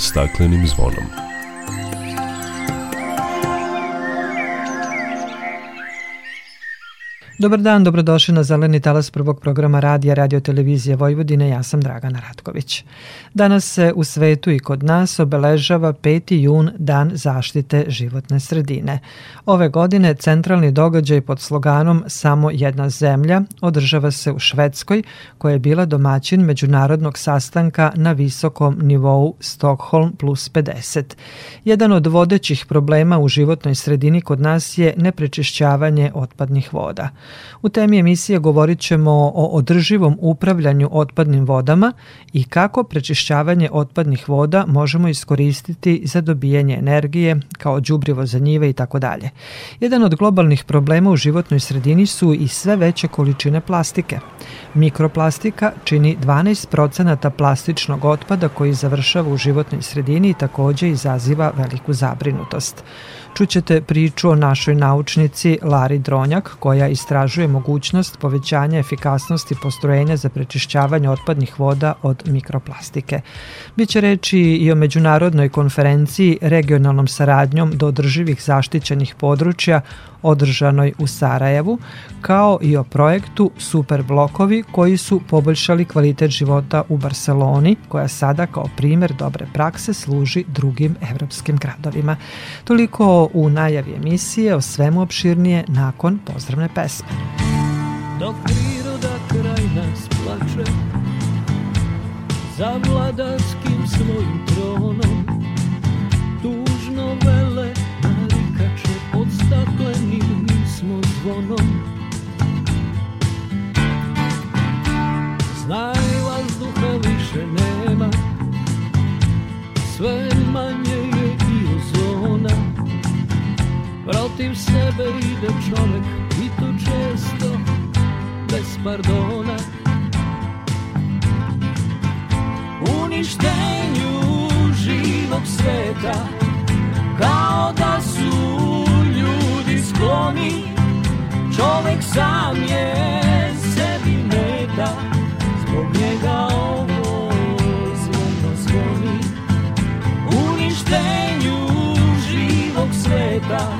staklenim zvonom. Dobar dan, dobrodošli na Zeleni talas prvog programa radija Radio Televizije Vojvodine. Ja sam Dragana Ratković. Danas se u svetu i kod nas obeležava 5. jun Dan zaštite životne sredine. Ove godine centralni događaj pod sloganom Samo jedna zemlja održava se u Švedskoj, koja je bila domaćin međunarodnog sastanka na visokom nivou Stockholm plus 50. Jedan od vodećih problema u životnoj sredini kod nas je neprečišćavanje otpadnih voda. U temi emisije govorit ćemo o održivom upravljanju otpadnim vodama i kako prečišćavanje otpadnih voda možemo iskoristiti za dobijanje energije kao đubrivo za njive i tako dalje. Jedan od globalnih problema u životnoj sredini su i sve veće količine plastike. Mikroplastika čini 12% plastičnog otpada koji završava u životnoj sredini i takođe izaziva veliku zabrinutost. Čućete priču o našoj naučnici Lari Dronjak koja istražuje mogućnost povećanja efikasnosti postrojenja za prečišćavanje otpadnih voda od mikroplastike. Biće reči i o međunarodnoj konferenciji regionalnom saradnjom do održivih zaštićenih područja održanoj u Sarajevu, kao i o projektu Super blokovi koji su poboljšali kvalitet života u Barceloni, koja sada kao primer dobre prakse služi drugim evropskim gradovima. Toliko u najavi emisije, o svemu opširnije nakon pozdravne pesme. Dok priroda kraj nas plače, za Protiv sebe ide čovek i to često bez pardona. Uništenju živog sveta kao da su ljudi skloni Čovek sam je sebi meta Zbog njega ovo zvono zvoni Uništenju živog sveta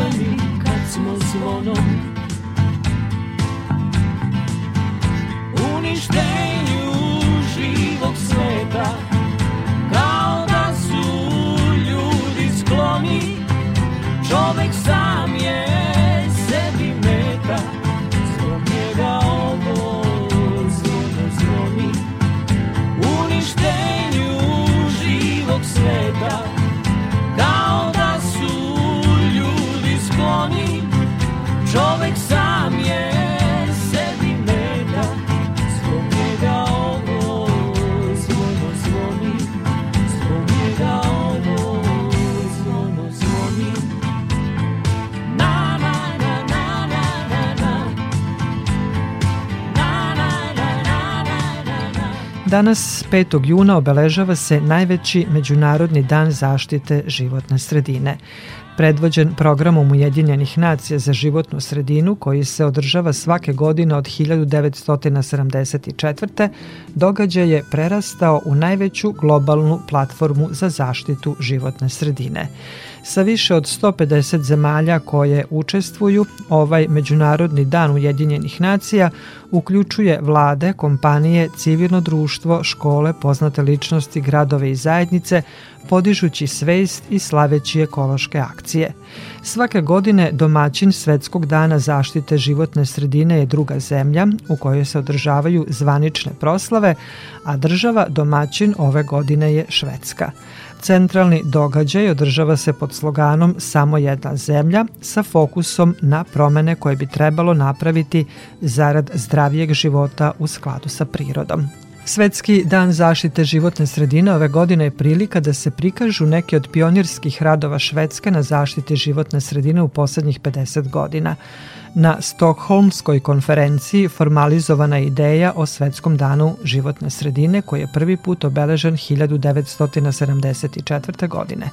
voljeni kad smo zvonom Danas, 5. juna, obeležava se najveći Međunarodni dan zaštite životne sredine. Predvođen programom Ujedinjenih nacija za životnu sredinu, koji se održava svake godine od 1974. događaj je prerastao u najveću globalnu platformu za zaštitu životne sredine. Sa više od 150 zemalja koje učestvuju, ovaj Međunarodni dan Ujedinjenih nacija uključuje vlade, kompanije, civilno društvo, škole, poznate ličnosti, gradove i zajednice, podižući svest i slaveći ekološke akcije. Svake godine domaćin Svetskog dana zaštite životne sredine je druga zemlja u kojoj se održavaju zvanične proslave, a država domaćin ove godine je Švedska. Centralni događaj održava se pod sloganom Samo jedna zemlja sa fokusom na promene koje bi trebalo napraviti zarad zdravijeg života u skladu sa prirodom. Svetski dan zaštite životne sredine ove godine je prilika da se prikažu neke od pionirskih radova Švedske na zaštiti životne sredine u poslednjih 50 godina. Na Stokholmskoj konferenciji formalizovana ideja o Svetskom danu životne sredine koji je prvi put obeležen 1974. godine.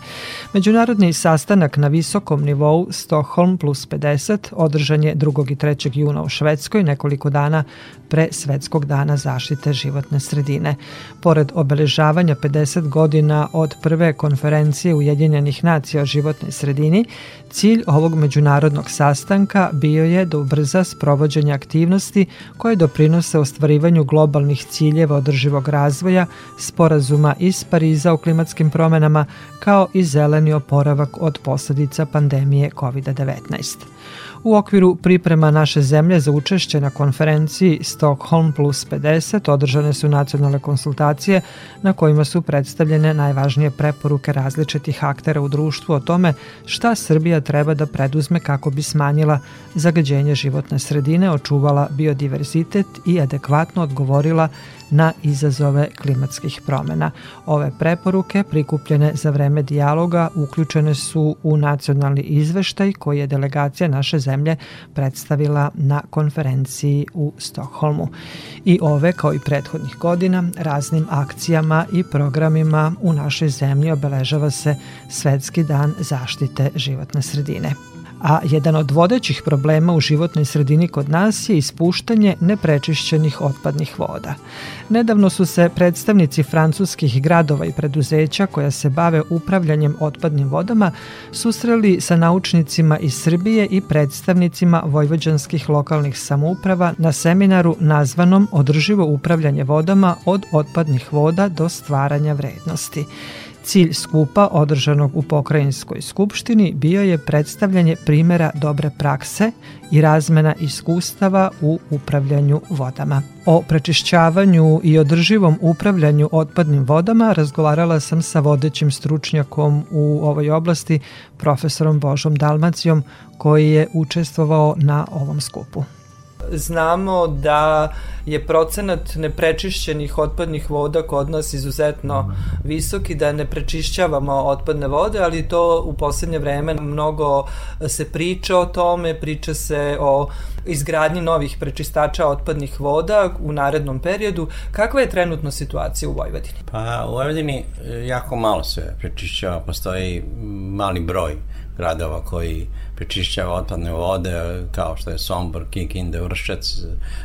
Međunarodni sastanak na visokom nivou Stockholm plus 50 održan je 2. i 3. juna u Švedskoj nekoliko dana pre Svetskog dana zaštite životne sredine. Pored obeležavanja 50 godina od prve konferencije Ujedinjenih nacija o životnoj sredini, cilj ovog međunarodnog sastanka bio je da ubrza sprovođenje aktivnosti koje doprinose ostvarivanju globalnih ciljeva održivog razvoja, sporazuma iz Pariza o klimatskim promenama, kao i zeleni oporavak od posledica pandemije COVID-19. U okviru priprema naše zemlje za učešće na konferenciji Stockholm plus 50 održane su nacionalne konsultacije na kojima su predstavljene najvažnije preporuke različitih aktera u društvu o tome šta Srbija treba da preduzme kako bi smanjila zagađenje životne sredine, očuvala biodiverzitet i adekvatno odgovorila na izazove klimatskih promena. Ove preporuke prikupljene za vreme dijaloga uključene su u nacionalni izveštaj koji je delegacija naše zemlje predstavila na konferenciji u Stokholmu. I ove, kao i prethodnih godina, raznim akcijama i programima u našoj zemlji obeležava se Svetski dan zaštite životne sredine a jedan od vodećih problema u životnoj sredini kod nas je ispuštanje neprečišćenih otpadnih voda. Nedavno su se predstavnici francuskih gradova i preduzeća koja se bave upravljanjem otpadnim vodama susreli sa naučnicima iz Srbije i predstavnicima vojvođanskih lokalnih samouprava na seminaru nazvanom Održivo upravljanje vodama od otpadnih voda do stvaranja vrednosti. Cilj skupa održanog u pokrajinskoj skupštini bio je predstavljanje primera dobre prakse i razmena iskustava u upravljanju vodama. O prečišćavanju i održivom upravljanju otpadnim vodama razgovarala sam sa vodećim stručnjakom u ovoj oblasti, profesorom Božom Dalmacijom, koji je učestvovao na ovom skupu znamo da je procenat neprečišćenih otpadnih voda kod nas izuzetno visok i da ne prečišćavamo otpadne vode, ali to u poslednje vreme mnogo se priča o tome, priča se o izgradnji novih prečistača otpadnih voda u narednom periodu. Kakva je trenutno situacija u Vojvodini? Pa u Vojvodini jako malo se prečišćava, postoji mali broj gradova koji prečišćava otpadne vode kao što je Sombor, Kikinda, Vršac,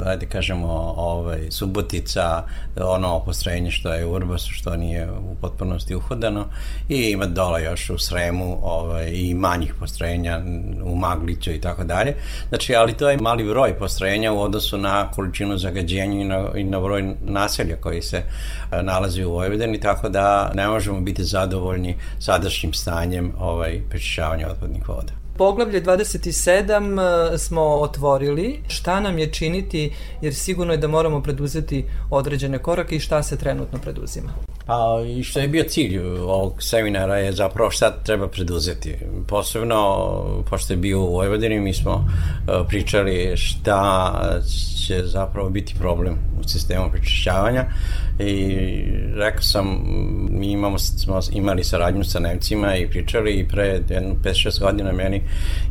ajde kažemo ovaj, Subotica, ono postrojenje što je u Urbasu što nije u potpunosti uhodano i ima dole još u Sremu ovaj, i manjih postrojenja u Magliću i tako dalje. Znači, ali to je mali broj postrojenja u odnosu na količinu zagađenja i na, i na broj naselja koji se e, nalazi u Vojvodini, tako da ne možemo biti zadovoljni sadašnjim stanjem ovaj, prečišćavanja otpadnih voda. Poglavlje 27 e, smo otvorili. Šta nam je činiti, jer sigurno je da moramo preduzeti određene korake i šta se trenutno preduzima? Pa i što je bio cilj ovog seminara je zapravo šta treba preduzeti. Posebno, pošto je bio u Vojvodini, mi smo e, pričali šta će zapravo biti problem u sistemu prečišćavanja i rekao sam, mi imamo, smo imali saradnju sa Nemcima i pričali i pre 5-6 godina meni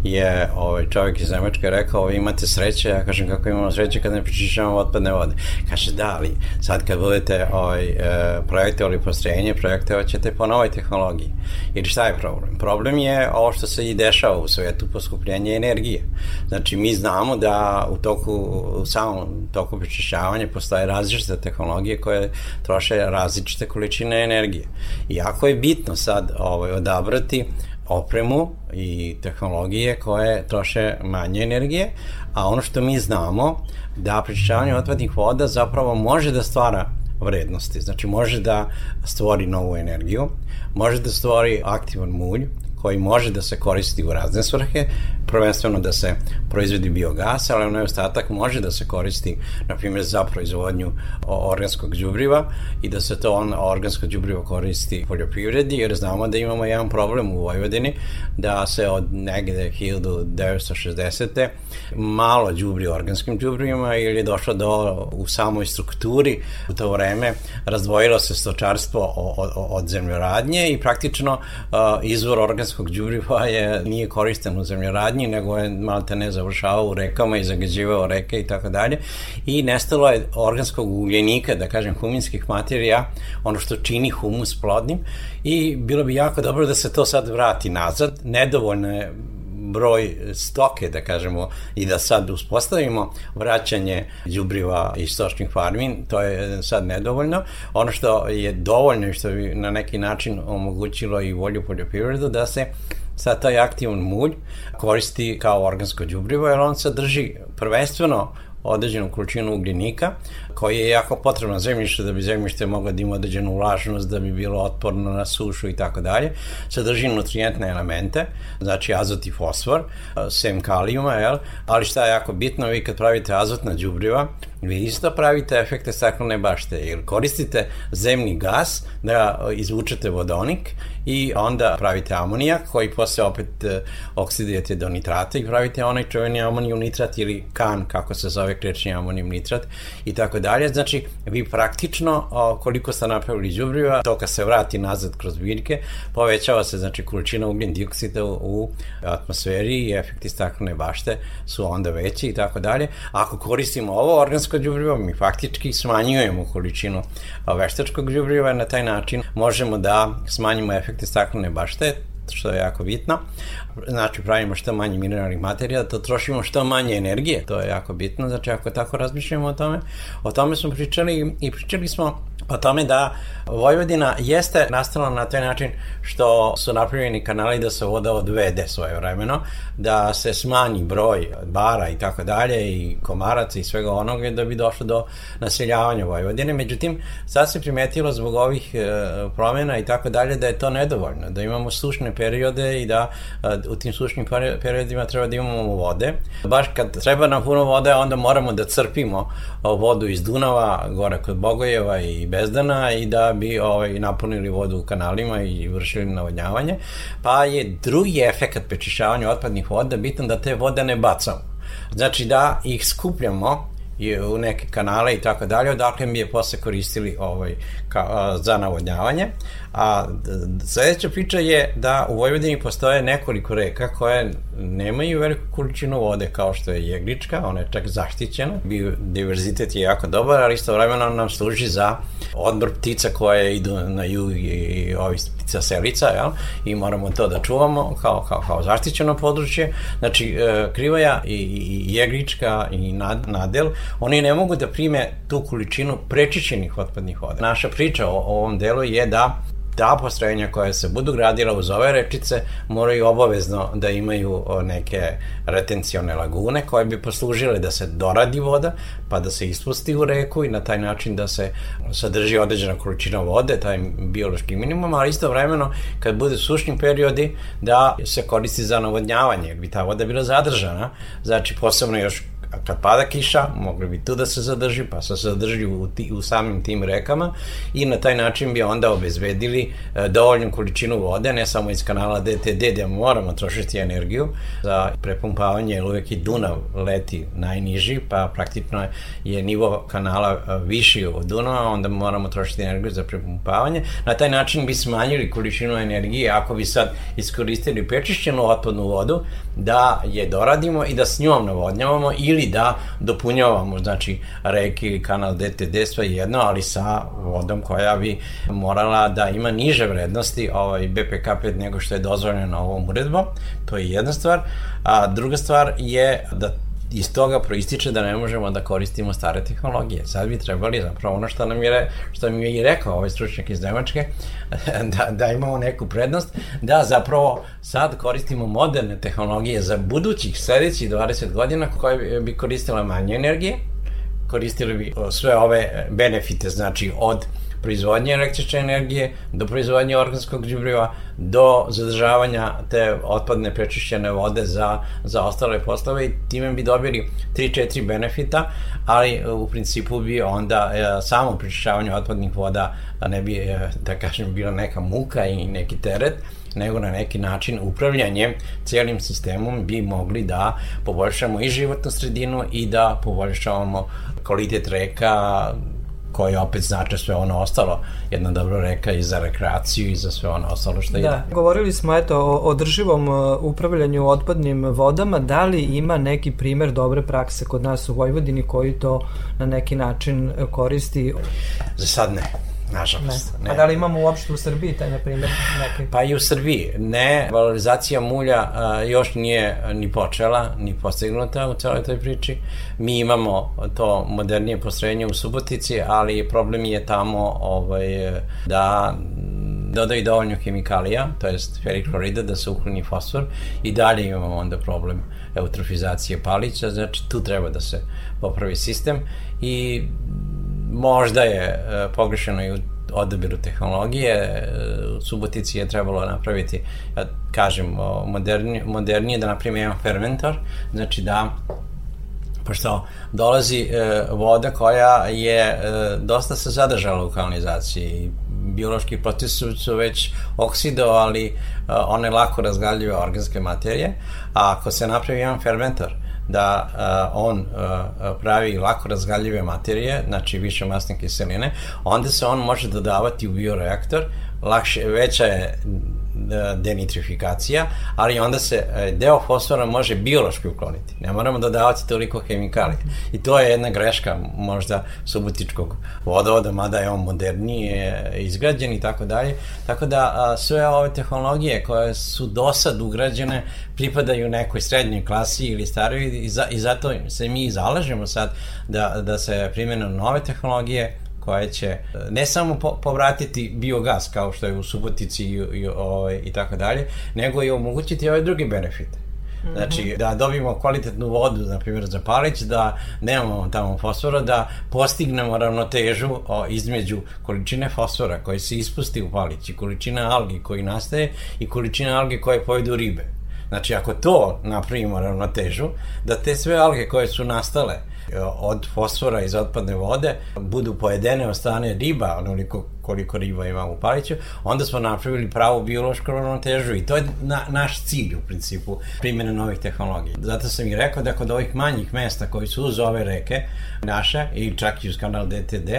je ovaj čovjek iz Nemačke rekao, vi imate sreće, ja kažem kako imamo sreće kad ne prečišćavamo otpadne vode. Kaže, da, ali sad kad budete ovaj, e, projektovali postrojenje, projektovat ćete po novoj tehnologiji. Ili šta je problem? Problem je ovo što se i dešava u svetu, poskupljenje energije. Znači, mi znamo da u toku, u samom toku prečišćavanja postoje različite tehnologije koje troše različite količine energije. I jako je bitno sad ovaj, odabrati opremu i tehnologije koje troše manje energije, a ono što mi znamo da prečišćavanje otpadnih voda zapravo može da stvara vrednosti. Znači može da stvori novu energiju, može da stvori aktivan mulj, koji može da se koristi u razne svrhe, prvenstveno da se proizvodi biogas, ali onaj ostatak može da se koristi, na primjer, za proizvodnju organskog đubriva i da se to on, organsko đubrivo koristi u poljoprivredi, jer znamo da imamo jedan problem u Vojvodini, da se od negde 1960. malo đubri organskim đubrivima ili je došlo do, u samoj strukturi u to vreme, razdvojilo se stočarstvo od, od zemljoradnje i praktično izvor organskog đubriva je, nije koristen u zemljoradnji nego je malte ne završavao u rekama i zagađivao reke i tako dalje. I nestalo je organskog ugljenika, da kažem, huminskih materija, ono što čini humus plodnim i bilo bi jako dobro da se to sad vrati nazad. Nedovoljno je broj stoke, da kažemo, i da sad uspostavimo vraćanje đubriva iz stočnih farmi, to je sad nedovoljno. Ono što je dovoljno i što bi na neki način omogućilo i volju poljoprivredu da se sad taj aktivan mulj koristi kao organsko đubrivo, jer on sadrži prvenstveno određenu količinu ugljenika, koji je jako potrebno zemljište da bi zemljište moglo da ima određenu vlažnost, da bi bilo otporno na sušu i tako dalje. Sadrži nutrijentne elemente, znači azot i fosfor, sem kalijuma, jel? ali šta je jako bitno, vi kad pravite azotna đubriva, vi isto pravite efekte staklene bašte, jer koristite zemni gas da izvučete vodonik i onda pravite amonijak koji posle opet e, oksidujete do nitrata i pravite onaj čuveni amonijum nitrat ili kan, kako se zove krečni amonijum nitrat i tako dalje. Znači, vi praktično koliko ste napravili đubriva, to kad se vrati nazad kroz biljke, povećava se znači količina ugljen dioksida u atmosferi i efekti staklene bašte su onda veći i tako dalje. Ako koristimo ovo organsko đubrivo, mi faktički smanjujemo količinu veštačkog đubriva na taj način možemo da smanjimo efekte staklene bašte, što je jako bitno. Znači, pravimo što manje mineralnih materija, to trošimo što manje energije, to je jako bitno, znači ako tako razmišljamo o tome, o tome smo pričali i pričali smo o tome da Vojvodina jeste nastala na taj način što su napravljeni kanali da se voda odvede svoje vremeno, da se smanji broj bara i tako dalje i komaraca i svega onoga da bi došlo do naseljavanja Vojvodine. Međutim, sad se primetilo zbog ovih e, promjena i tako dalje da je to nedovoljno, da imamo sušne periode i da e, u tim sušnim periodima treba da imamo vode. Baš kad treba nam puno vode, onda moramo da crpimo vodu iz Dunava, gore kod Bogojeva i Bezdana i da bi ovaj, napunili vodu u kanalima i vršili navodnjavanje. Pa je drugi efekt prečišćavanja otpadnih voda bitan da te vode ne bacamo. Znači da ih skupljamo u neke kanale i tako dalje, odakle mi je posle koristili ovaj, ka, za navodnjavanje. A sledeća priča je da u Vojvodini postoje nekoliko reka koje nemaju veliku količinu vode kao što je Jeglička, ona je čak zaštićena. Biodiverzitet je jako dobar, ali istovremeno nam služi za odbor ptica koje idu na jug i ovi ptica selica, jel? i moramo to da čuvamo kao, kao, kao zaštićeno područje. Znači, e, Krivaja i, i Jeglička i nad, Nadel, oni ne mogu da prime tu količinu prečišćenih otpadnih voda. Naša priča o, ovom delu je da ta postrojenja koja se budu gradila uz ove rečice moraju obavezno da imaju neke retencione lagune koje bi poslužile da se doradi voda, pa da se ispusti u reku i na taj način da se sadrži određena količina vode, taj biološki minimum, ali isto vremeno kad bude sušni periodi da se koristi za navodnjavanje, jer bi ta voda bila zadržana, znači posebno još kad pada kiša, mogli bi tu da se zadrži, pa se zadrži u, ti, u samim tim rekama i na taj način bi onda obezbedili e, dovoljnu količinu vode, ne samo iz kanala DTD, gde moramo trošiti energiju za prepumpavanje, jer uvek i Dunav leti najniži, pa praktično je nivo kanala e, viši od Dunava, onda moramo trošiti energiju za prepumpavanje. Na taj način bi smanjili količinu energije ako bi sad iskoristili prečišćenu otpadnu vodu, da je doradimo i da s njom navodnjavamo ili da dopunjavamo, znači reke ili kanal DTD sve jedno, ali sa vodom koja bi morala da ima niže vrednosti ovaj BPK5 nego što je dozvoljeno ovom uredbom. To je jedna stvar. A druga stvar je da iz toga proističe da ne možemo da koristimo stare tehnologije. Sad bi trebali zapravo ono što nam je, što mi je i rekao ovaj stručnjak iz Nemačke, da, da imamo neku prednost, da zapravo sad koristimo moderne tehnologije za budućih sledećih 20 godina koje bi koristila manje energije, koristili bi sve ove benefite, znači od proizvodnje električne energije, do proizvodnje organskog džibriva, do zadržavanja te otpadne prečišćene vode za, za ostale poslove i time bi dobili 3-4 benefita, ali e, u principu bi onda e, samo prečišćavanje otpadnih voda ne bi, e, da kažem, bila neka muka i neki teret, nego na neki način upravljanje cijelim sistemom bi mogli da poboljšamo i životnu sredinu i da poboljšavamo kvalitet reka, koji opet znači sve ono ostalo, jedna dobra reka i za rekreaciju i za sve ono ostalo što da. ide. Govorili smo eto o održivom uh, upravljanju otpadnim vodama, da li ima neki primer dobre prakse kod nas u Vojvodini koji to na neki način uh, koristi? Za sad ne. Nažalost. Ne. ne. A da li imamo uopšte u Srbiji taj, na primjer, neki? Pa i u Srbiji. Ne, valorizacija mulja a, još nije ni počela, ni postignuta u celoj toj priči. Mi imamo to modernije postrojenje u Subotici, ali problem je tamo ovaj, da dodaju dovoljno hemikalija, to jest ferik klorida, da se ukloni fosfor i dalje imamo onda problem eutrofizacije palića, znači tu treba da se popravi sistem i možda je e, pogrešeno i u odabiru tehnologije. E, u Subotici je trebalo napraviti, ja kažem, moderni, modernije da napravimo jedan fermentor, znači da pošto dolazi e, voda koja je e, dosta se zadržala u kanalizaciji. Biološki procesi su već oksidovali e, one lako razgaljive organske materije, a ako se napravi jedan fermentor, da uh, on uh, pravi lako razgaljive materije, znači više masne kiseline, onda se on može dodavati u bioreaktor, lakše, veća je denitrifikacija, ali onda se e, deo fosfora može biološki ukloniti. Ne moramo dodavati toliko hemikalija. I to je jedna greška možda subotičkog vodovoda, mada je on modernije izgrađen i tako dalje. Tako da sve ove tehnologije koje su do sad ugrađene pripadaju nekoj srednjoj klasi ili staroj i, za, i zato se mi zalažemo sad da, da se primjene nove tehnologije koje će e, ne samo po, povratiti biogas kao što je u Subotici i, i, ovaj, i tako dalje, nego i omogućiti ove druge benefite. Mhm. Znači, da dobijemo kvalitetnu vodu, na primjer, za palić, da nemamo tamo fosfora, da postignemo ravnotežu o, između količine fosfora koji se ispusti u palić i količina algi koji nastaje i količina alge koje pojedu ribe. Znači, ako to napravimo ravnotežu, da te sve alge koje su nastale od fosfora iz otpadne vode budu pojedene od strane riba, onoliko koliko riba ima u paliću, onda smo napravili pravu biološku ravnotežu i to je na, naš cilj u principu primjene novih tehnologija. Zato sam i rekao da kod ovih manjih mesta koji su uz ove reke naše i čak i uz kanal DTD,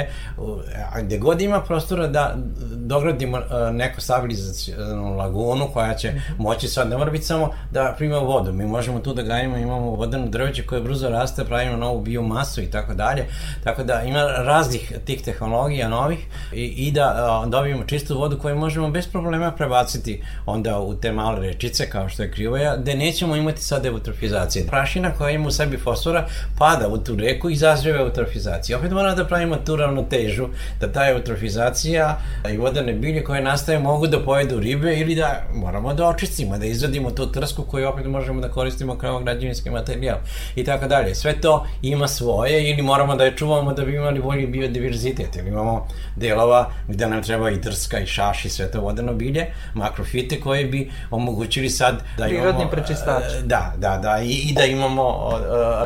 gde god ima prostora da dogradimo e, neku stabilizacijonu lagunu koja će moći sad, ne mora biti samo da primamo vodu, mi možemo tu da gajimo, imamo vodeno drveće koje brzo raste, pravimo novu biomasu i tako dalje, tako da ima raznih tih tehnologija novih i, i da dobijemo čistu vodu koju možemo bez problema prebaciti onda u te male rečice kao što je Krivoja, gde nećemo imati sad eutrofizacije. Prašina koja ima u sebi fosfora pada u tu reku i izazove eutrofizaciju. Opet moramo da pravimo tu ravnotežu, da ta eutrofizacija i vodene bilje koje nastaje mogu da pojedu ribe ili da moramo da očistimo, da izvadimo tu trsku koju opet možemo da koristimo kao građevinski materijal i tako dalje. Sve to ima svoje ili moramo da je čuvamo da bi imali bolji biodiverzitet ili imamo delova gde nam treba i drska i šaš i sve to vodeno bilje, makrofite koje bi omogućili sad da imamo... Prirodni prečistač. E, da, da, da, i, i da imamo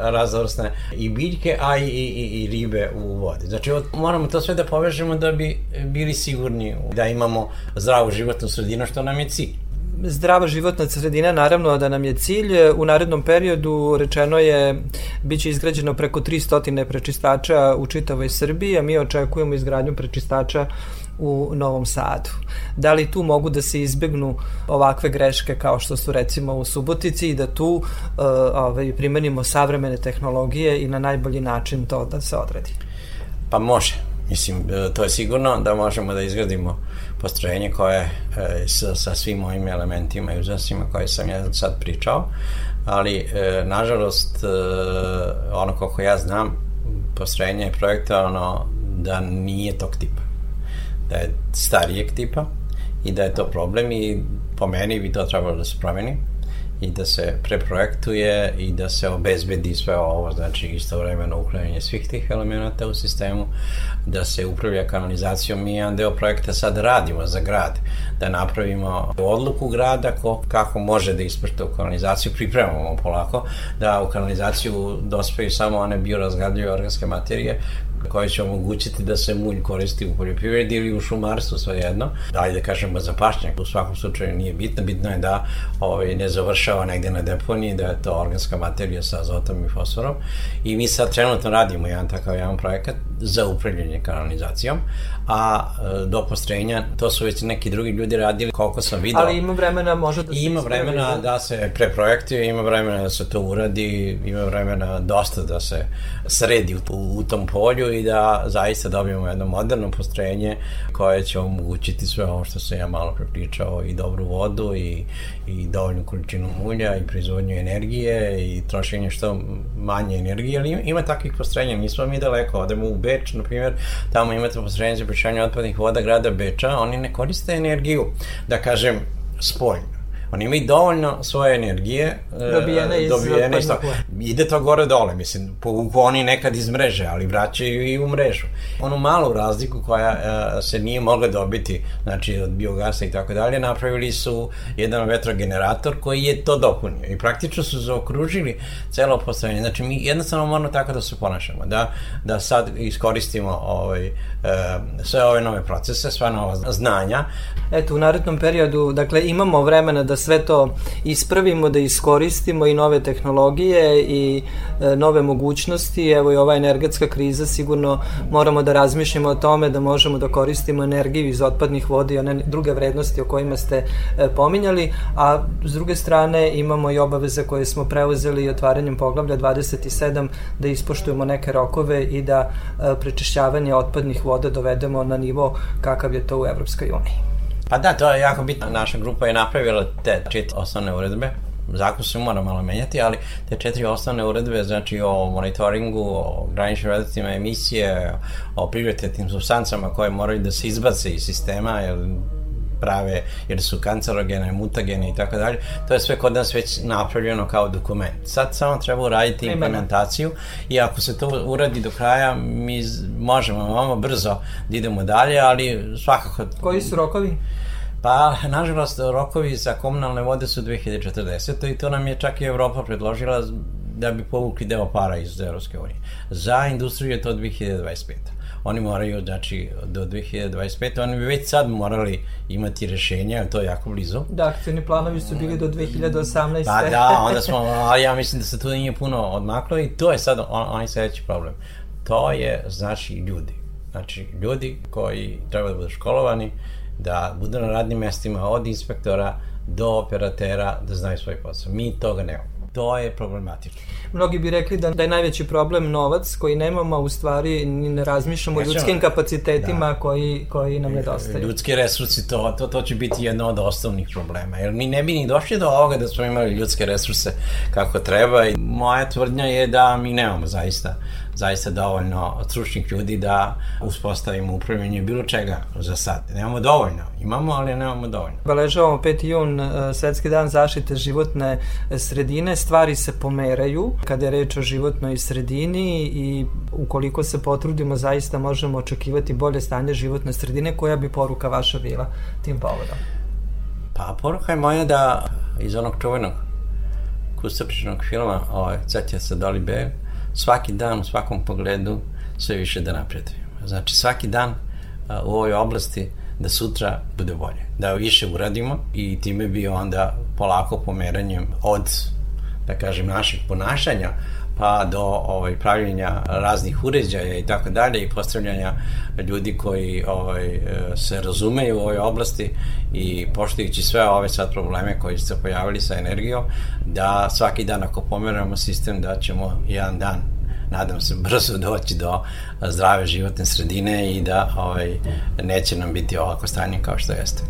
raznovrsne i biljke, a i, i, i ribe u vodi. Znači, od, moramo to sve da povežemo da bi bili sigurni da imamo zdravu životnu sredinu, što nam je cilj zdrava životna sredina naravno da nam je cilj. U narednom periodu rečeno je biće izgrađeno preko 300 prečistača u čitavoj Srbiji, a mi očekujemo izgradnju prečistača u Novom Sadu. Da li tu mogu da se izbegnu ovakve greške kao što su recimo u Subotici i da tu uh, ovaj, primenimo savremene tehnologije i na najbolji način to da se odredi? Pa može. Mislim, e, to je sigurno da možemo da izgradimo postrojenje koje e, sa, sa svim mojim elementima i uzasima koje sam ja sad pričao. ali e, nažalost e, ono koliko ja znam postrojenje je projektovano da nije tog tipa da je starijeg tipa i da je to problem i po meni bi to trebalo da se promeni i da se preprojektuje i da se obezbedi sve ovo, znači istovremeno uklanjanje svih tih elemenata u sistemu, da se upravlja kanalizacijom. Mi jedan deo projekta sad radimo za grad, da napravimo odluku grada ko, kako može da ispršte u kanalizaciju, pripremamo polako, da u kanalizaciju dospeju samo one biorazgadljive organske materije koje će omogućiti da se mulj koristi u poljoprivredi ili u šumarstvu, svejedno. Dalje da kažemo za pašnjak, u svakom slučaju nije bitno. Bitno je da ovaj, ne završava negde na deponiji, da je to organska materija sa azotom i fosforom. I mi sad trenutno radimo jedan takav jedan projekat za upravljanje kanalizacijom, a e, do postrojenja to su već neki drugi ljudi radili koliko sam video. Ali ima vremena može da se Ima vremena da se preprojektuje, ima vremena da se to uradi, ima vremena dosta da se sredi u, u tom polju i da zaista dobijemo jedno moderno postrojenje koje će omogućiti sve ovo što sam ja malo prepričao i dobru vodu i, i dovoljnu količinu mulja i proizvodnju energije i trošenje što manje energije, ali ima, ima takvih postrojenja, nismo mi daleko, odemo u Beč, na primjer, tamo imate postrojenje za pročišćavanje otpadnih voda grada Beča, oni ne koriste energiju, da kažem, spoljno Oni imaju dovoljno svoje energije e, dobijene iz, dobijene iz Ide to gore dole, mislim, povuku oni nekad iz mreže, ali vraćaju i u mrežu. Onu malu razliku koja uh, se nije mogla dobiti, znači od biogasa i tako dalje, napravili su jedan vetrogenerator koji je to dopunio i praktično su zaokružili celo postrojenje. Znači mi jednostavno moramo tako da se ponašamo, da, da sad iskoristimo ovaj, sve ove nove procese, sva nova znanja. Eto, u narednom periodu, dakle, imamo vremena da sve to ispravimo, da iskoristimo i nove tehnologije i e, nove mogućnosti. Evo i ova energetska kriza sigurno moramo da razmišljamo o tome da možemo da koristimo energiju iz otpadnih voda i one druge vrednosti o kojima ste e, pominjali, a s druge strane imamo i obaveze koje smo preuzeli otvaranjem poglavlja 27 da ispoštujemo neke rokove i da e, prečišćavanje otpadnih voda dovedemo na nivo kakav je to u Evropskoj uniji. Pa da, to je jako bitno. Naša grupa je napravila te četiri osnovne uredbe. Zakon se mora malo menjati, ali te četiri osnovne uredbe, znači o monitoringu, o graničnim vrednostima emisije, o prioritetnim substancama koje moraju da se izbace iz sistema, jer prave, jer su kancerogene, mutagene i tako dalje, to je sve kod nas već napravljeno kao dokument. Sad samo treba uraditi implementaciju i ako se to uradi do kraja, mi možemo malo brzo da idemo dalje, ali svakako... Koji su rokovi? Pa, nažalost, rokovi za komunalne vode su 2040. i to nam je čak i Evropa predložila da bi povukli deo para iz Evropske unije. Za industriju je to 2025 oni moraju, znači, do 2025. oni bi već sad morali imati rešenja, to je jako blizu. Da, akcijni planovi su bili do 2018. Pa da, onda smo, ali ja mislim da se to nije puno odmaklo i to je sad on, onaj sledeći problem. To je, znači, ljudi. Znači, ljudi koji treba da budu školovani, da budu na radnim mestima od inspektora do operatera, da znaju svoj posao. Mi toga nemamo to je problematično. Mnogi bi rekli da, da je najveći problem novac koji nemamo, a u stvari ni ne razmišljamo o ljudskim kapacitetima da. koji, koji nam nedostaju. Ljudski resursi, to, to, to će biti jedno od osnovnih problema, jer mi ne bi ni došli do ovoga da smo imali ljudske resurse kako treba i moja tvrdnja je da mi nemamo zaista zaista dovoljno stručnih ljudi da uspostavimo upravljanje bilo čega za sad. Nemamo dovoljno. Imamo, ali nemamo dovoljno. Beležavamo 5. jun, e, Svetski dan zaštite životne sredine. Stvari se pomeraju kada je reč o životnoj sredini i ukoliko se potrudimo, zaista možemo očekivati bolje stanje životne sredine. Koja bi poruka vaša bila tim povodom? Pa poruka je moja da iz onog čuvenog kustopičnog filma ovaj, Cetja sa Doli Bear, svaki dan u svakom pogledu sve više da napredujemo. Znači svaki dan u ovoj oblasti da sutra bude bolje. Da više uradimo i time bi onda polako pomeranjem od da kažem naših ponašanja pa do ovaj pravljenja raznih uređaja i tako dalje i postavljanja ljudi koji ovaj se razumeju u ovoj oblasti i poštujući sve ove sad probleme koji su se pojavili sa energijom da svaki dan ako pomeramo sistem da ćemo jedan dan nadam se brzo doći do zdrave životne sredine i da ovaj, neće nam biti ovako stanje kao što jeste.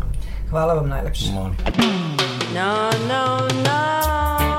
Hvala vam najlepše. Molim. No, no, no.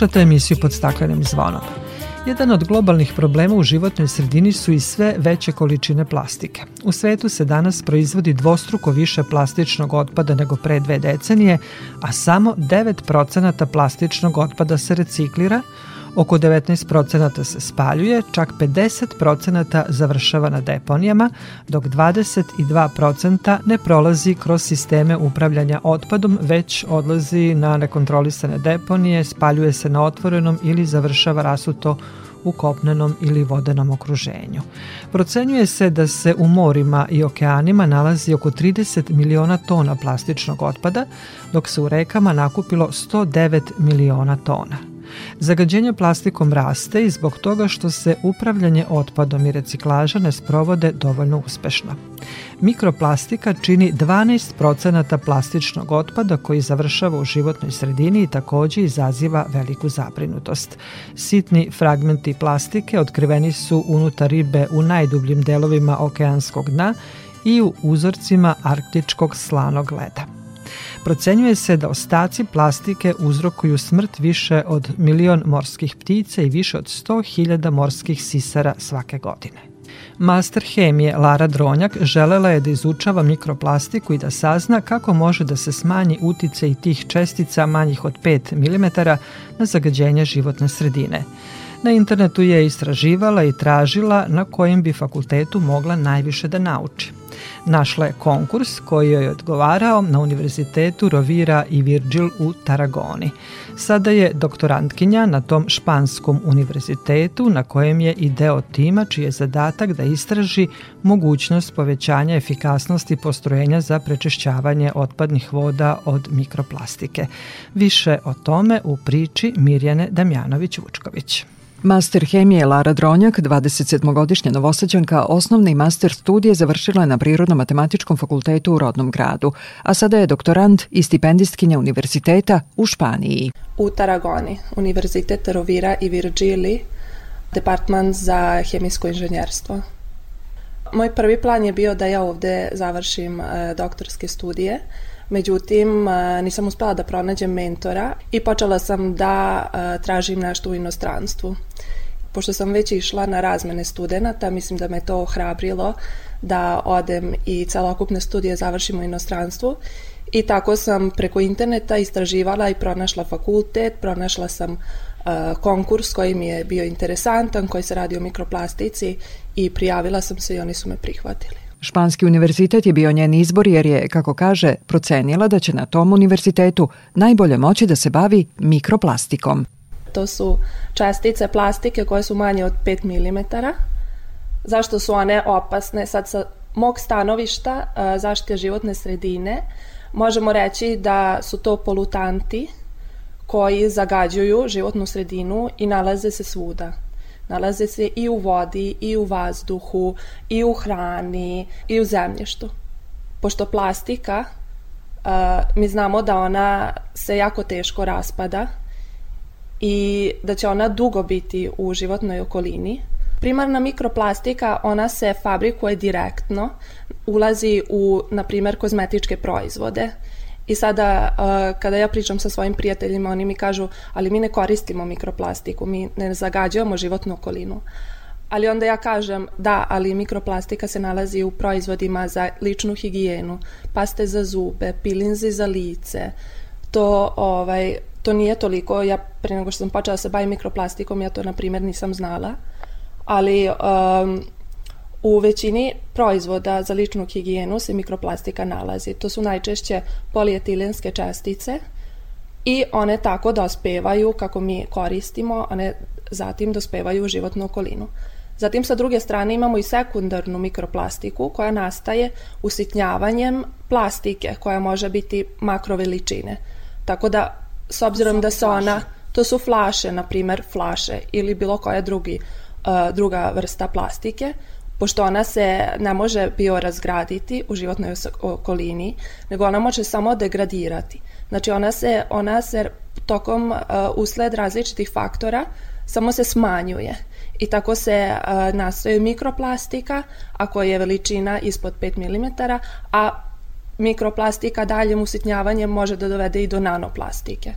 Slušate emisiju pod staklenim zvonom. Jedan od globalnih problema u životnoj sredini su i sve veće količine plastike. U svetu se danas proizvodi dvostruko više plastičnog otpada nego pre dve decenije, a samo 9% plastičnog otpada se reciklira, Oko 19% se spaljuje, čak 50% završava na deponijama, dok 22% ne prolazi kroz sisteme upravljanja otpadom, već odlazi na nekontrolisane deponije, spaljuje se na otvorenom ili završava rasuto u kopnenom ili vodenom okruženju. Procenjuje se da se u morima i okeanima nalazi oko 30 miliona tona plastičnog otpada, dok se u rekama nakupilo 109 miliona tona. Zagađenje plastikom raste i zbog toga što se upravljanje otpadom i reciklaža ne sprovode dovoljno uspešno. Mikroplastika čini 12% plastičnog otpada koji završava u životnoj sredini i takođe izaziva veliku zabrinutost. Sitni fragmenti plastike otkriveni su unutar ribe u najdubljim delovima okeanskog dna i u uzorcima arktičkog slanog leda. Procenjuje se da ostaci plastike uzrokuju smrt više od milion morskih ptica i više od 100.000 morskih sisara svake godine. Master hemije Lara Dronjak želela je da izučava mikroplastiku i da sazna kako može da se smanji utice i tih čestica manjih od 5 mm na zagađenje životne sredine. Na internetu je istraživala i tražila na kojem bi fakultetu mogla najviše da nauči. Našla je konkurs koji joj je odgovarao na Univerzitetu Rovira i Virgil u Taragoni. Sada je doktorantkinja na tom španskom univerzitetu na kojem je i deo tima čiji je zadatak da istraži mogućnost povećanja efikasnosti postrojenja za prečišćavanje otpadnih voda od mikroplastike. Više o tome u priči Mirjane Damjanović-Vučković. Master hemije Lara Dronjak, 27-godišnja novosađanka, osnovne i master studije završila je na Prirodno-matematičkom fakultetu u rodnom gradu, a sada je doktorant i stipendistkinja univerziteta u Španiji. U Taragoni, Univerzitet Rovira i Virgili, departman za hemijsko inženjerstvo. Moj prvi plan je bio da ja ovde završim e, doktorske studije, Međutim, nisam uspela da pronađem mentora i počela sam da tražim nešto u inostranstvu. Pošto sam već išla na razmene studenta, mislim da me to ohrabrilo da odem i celokupne studije završim u inostranstvu I tako sam preko interneta istraživala i pronašla fakultet, pronašla sam konkurs koji mi je bio interesantan, koji se radi o mikroplastici i prijavila sam se i oni su me prihvatili. Španski univerzitet je bio njen izbor jer je, kako kaže, procenila da će na tom univerzitetu najbolje moći da se bavi mikroplastikom. To su čestice plastike koje su manje od 5 mm. Zašto su one opasne? Sad sa mog stanovišta zaštite životne sredine možemo reći da su to polutanti koji zagađuju životnu sredinu i nalaze se svuda. Nalaze se i u vodi, i u vazduhu, i u hrani, i u zemljištu. Pošto plastika, mi znamo da ona se jako teško raspada i da će ona dugo biti u životnoj okolini. Primarna mikroplastika, ona se fabrikuje direktno, ulazi u, na primer, kozmetičke proizvode I sada uh, kada ja pričam sa svojim prijateljima, oni mi kažu, ali mi ne koristimo mikroplastiku, mi ne zagađujemo životnu okolinu. Ali onda ja kažem, da, ali mikroplastika se nalazi u proizvodima za ličnu higijenu, paste za zube, pilinzi za lice. To, ovaj, to nije toliko, ja pre nego što sam počela da se bavim mikroplastikom, ja to na primjer nisam znala. Ali um, U većini proizvoda za ličnu higijenu se mikroplastika nalazi. To su najčešće polietilenske čestice i one tako dospevaju kako mi koristimo, one zatim dospevaju u životnu okolinu. Zatim sa druge strane imamo i sekundarnu mikroplastiku koja nastaje usitnjavanjem plastike koja može biti makroveličine. Tako da s obzirom da se ona, to su flaše, na primer flaše ili bilo koja drugi, uh, druga vrsta plastike, pošto ona se ne može biorazgraditi u životnoj okolini, nego ona može samo degradirati. Znači ona se, ona se tokom uh, usled različitih faktora samo se smanjuje i tako se uh, nastaje mikroplastika ako je veličina ispod 5 mm, a mikroplastika daljim usitnjavanjem može da dovede i do nanoplastike.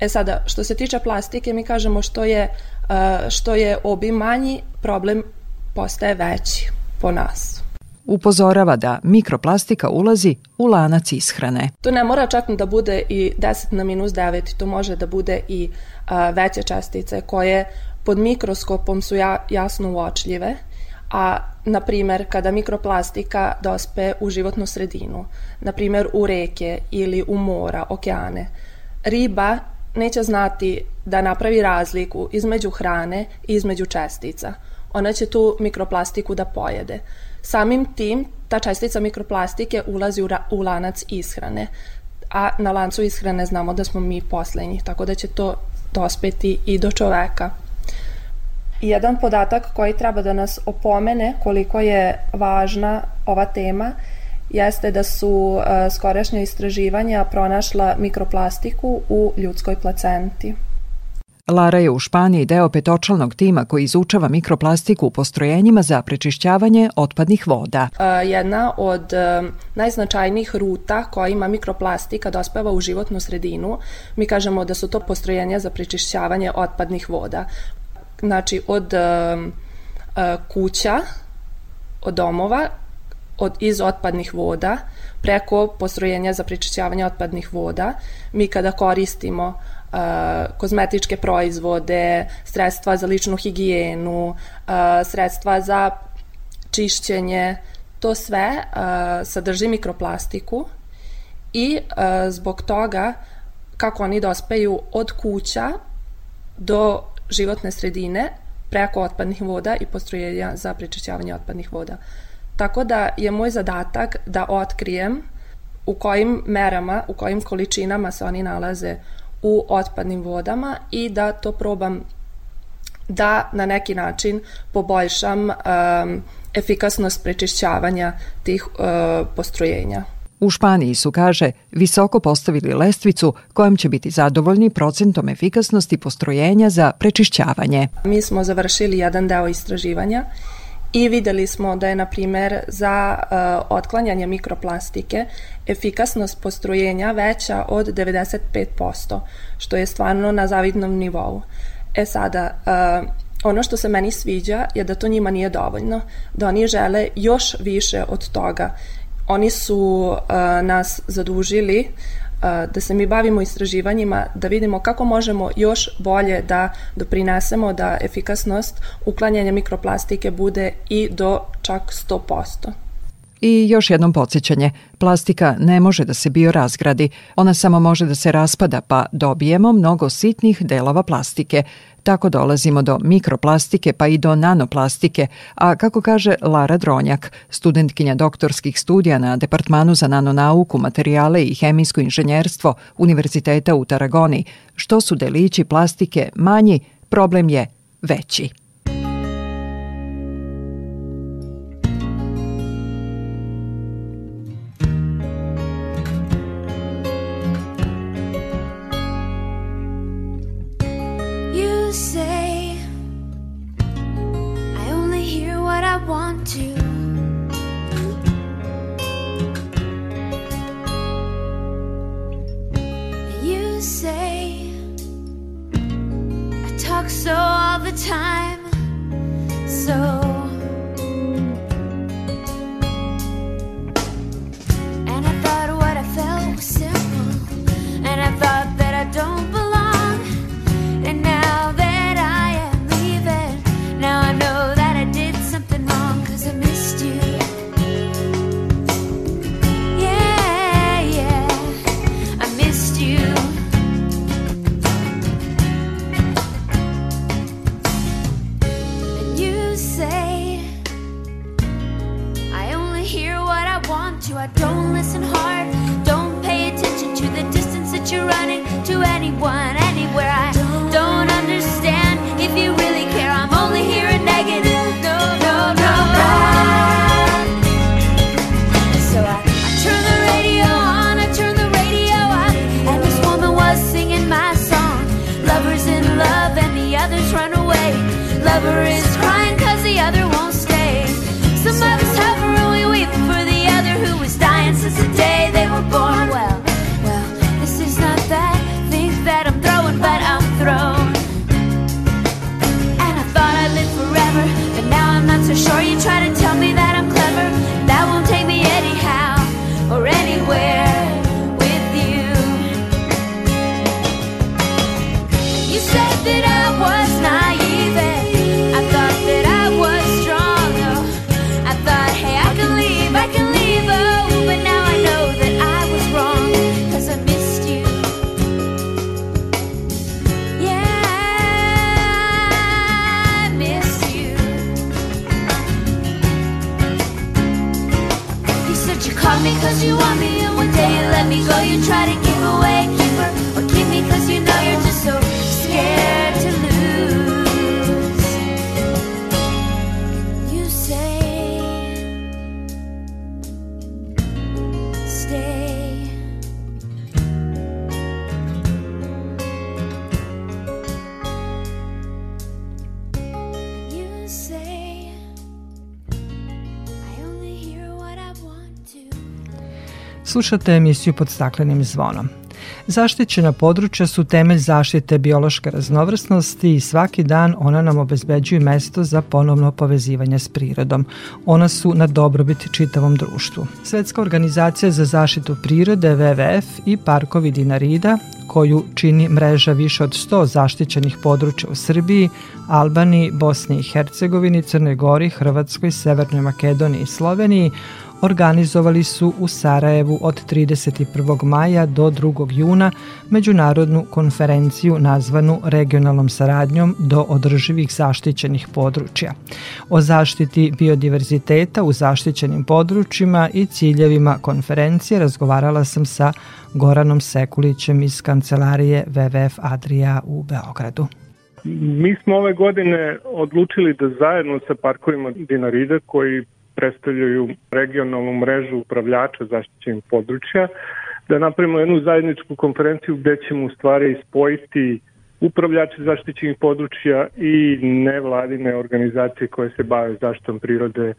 E sada, što se tiče plastike, mi kažemo što je, uh, što je obim manji, problem postaje veći po nas. Upozorava da mikroplastika ulazi u lanac ishrane. To ne mora čak da bude i 10 na minus 9, to može da bude i a, veće čestice koje pod mikroskopom su ja, jasno uočljive, a na primer kada mikroplastika dospe u životnu sredinu, na primer u reke ili u mora, okeane, riba neće znati da napravi razliku između hrane i između čestica ona će tu mikroplastiku da pojede. Samim tim, ta čestica mikroplastike ulazi u, u lanac ishrane, a na lancu ishrane znamo da smo mi poslednji, tako da će to dospeti i do čoveka. Jedan podatak koji treba da nas opomene koliko je važna ova tema jeste da su uh, skorašnja istraživanja pronašla mikroplastiku u ljudskoj placenti. Lara je u Španiji deo petočalnog tima koji izučava mikroplastiku u postrojenjima za prečišćavanje otpadnih voda. Jedna od najznačajnijih ruta koja ima mikroplastika dospeva u životnu sredinu, mi kažemo da su to postrojenja za prečišćavanje otpadnih voda. Znači od kuća, od domova, od, iz otpadnih voda, preko postrojenja za prečišćavanje otpadnih voda. Mi kada koristimo kozmetičke proizvode, sredstva za ličnu higijenu, sredstva za čišćenje, to sve sadrži mikroplastiku i zbog toga kako oni dospeju od kuća do životne sredine preko otpadnih voda i postrojenja za prečišćavanje otpadnih voda. Tako da je moj zadatak da otkrijem u kojim merama, u kojim količinama se oni nalaze u otpadnim vodama i da to probam da na neki način poboljšam um, efikasnost prečišćavanja tih uh, postrojenja. U Španiji su, kaže, visoko postavili lestvicu kojom će biti zadovoljni procentom efikasnosti postrojenja za prečišćavanje. Mi smo završili jedan deo istraživanja i videli smo da je, na primer, za uh, otklanjanje mikroplastike efikasnost postrojenja veća od 95%, što je stvarno na zavidnom nivou. E sada, uh, ono što se meni sviđa je da to njima nije dovoljno, da oni žele još više od toga. Oni su uh, nas zadužili da se mi bavimo istraživanjima, da vidimo kako možemo još bolje da doprinesemo da efikasnost uklanjanja mikroplastike bude i do čak 100%. I još jednom podsjećanje, plastika ne može da se biorazgradi, ona samo može da se raspada pa dobijemo mnogo sitnih delova plastike. Tako dolazimo do mikroplastike pa i do nanoplastike, a kako kaže Lara Dronjak, studentkinja doktorskih studija na Departmanu za nanonauku, materijale i hemijsko inženjerstvo Univerziteta u Taragoni, što su delići plastike manji, problem je veći. Slušate emisiju pod staklenim zvonom. Zaštićena područja su temelj zaštite biološke raznovrsnosti i svaki dan ona nam obezbeđuju mesto za ponovno povezivanje s prirodom. Ona su na dobrobit čitavom društvu. Svetska organizacija za zaštitu prirode WWF i parkovi Dinarida, koju čini mreža više od 100 zaštićenih područja u Srbiji, Albaniji, Bosni i Hercegovini, Crnoj Gori, Hrvatskoj, Severnoj Makedoniji i Sloveniji, organizovali su u Sarajevu od 31. maja do 2. juna međunarodnu konferenciju nazvanu regionalnom saradnjom do održivih zaštićenih područja. O zaštiti biodiverziteta u zaštićenim područjima i ciljevima konferencije razgovarala sam sa Goranom Sekulićem iz kancelarije WWF Adria u Beogradu. Mi smo ove godine odlučili da zajedno sa parkovima Dinarida koji predstavljaju regionalnu mrežu upravljača zaštićenih područja, da napravimo jednu zajedničku konferenciju gde ćemo u stvari spojiti upravljače zaštićenih područja i nevladine organizacije koje se bave zaštitom prirode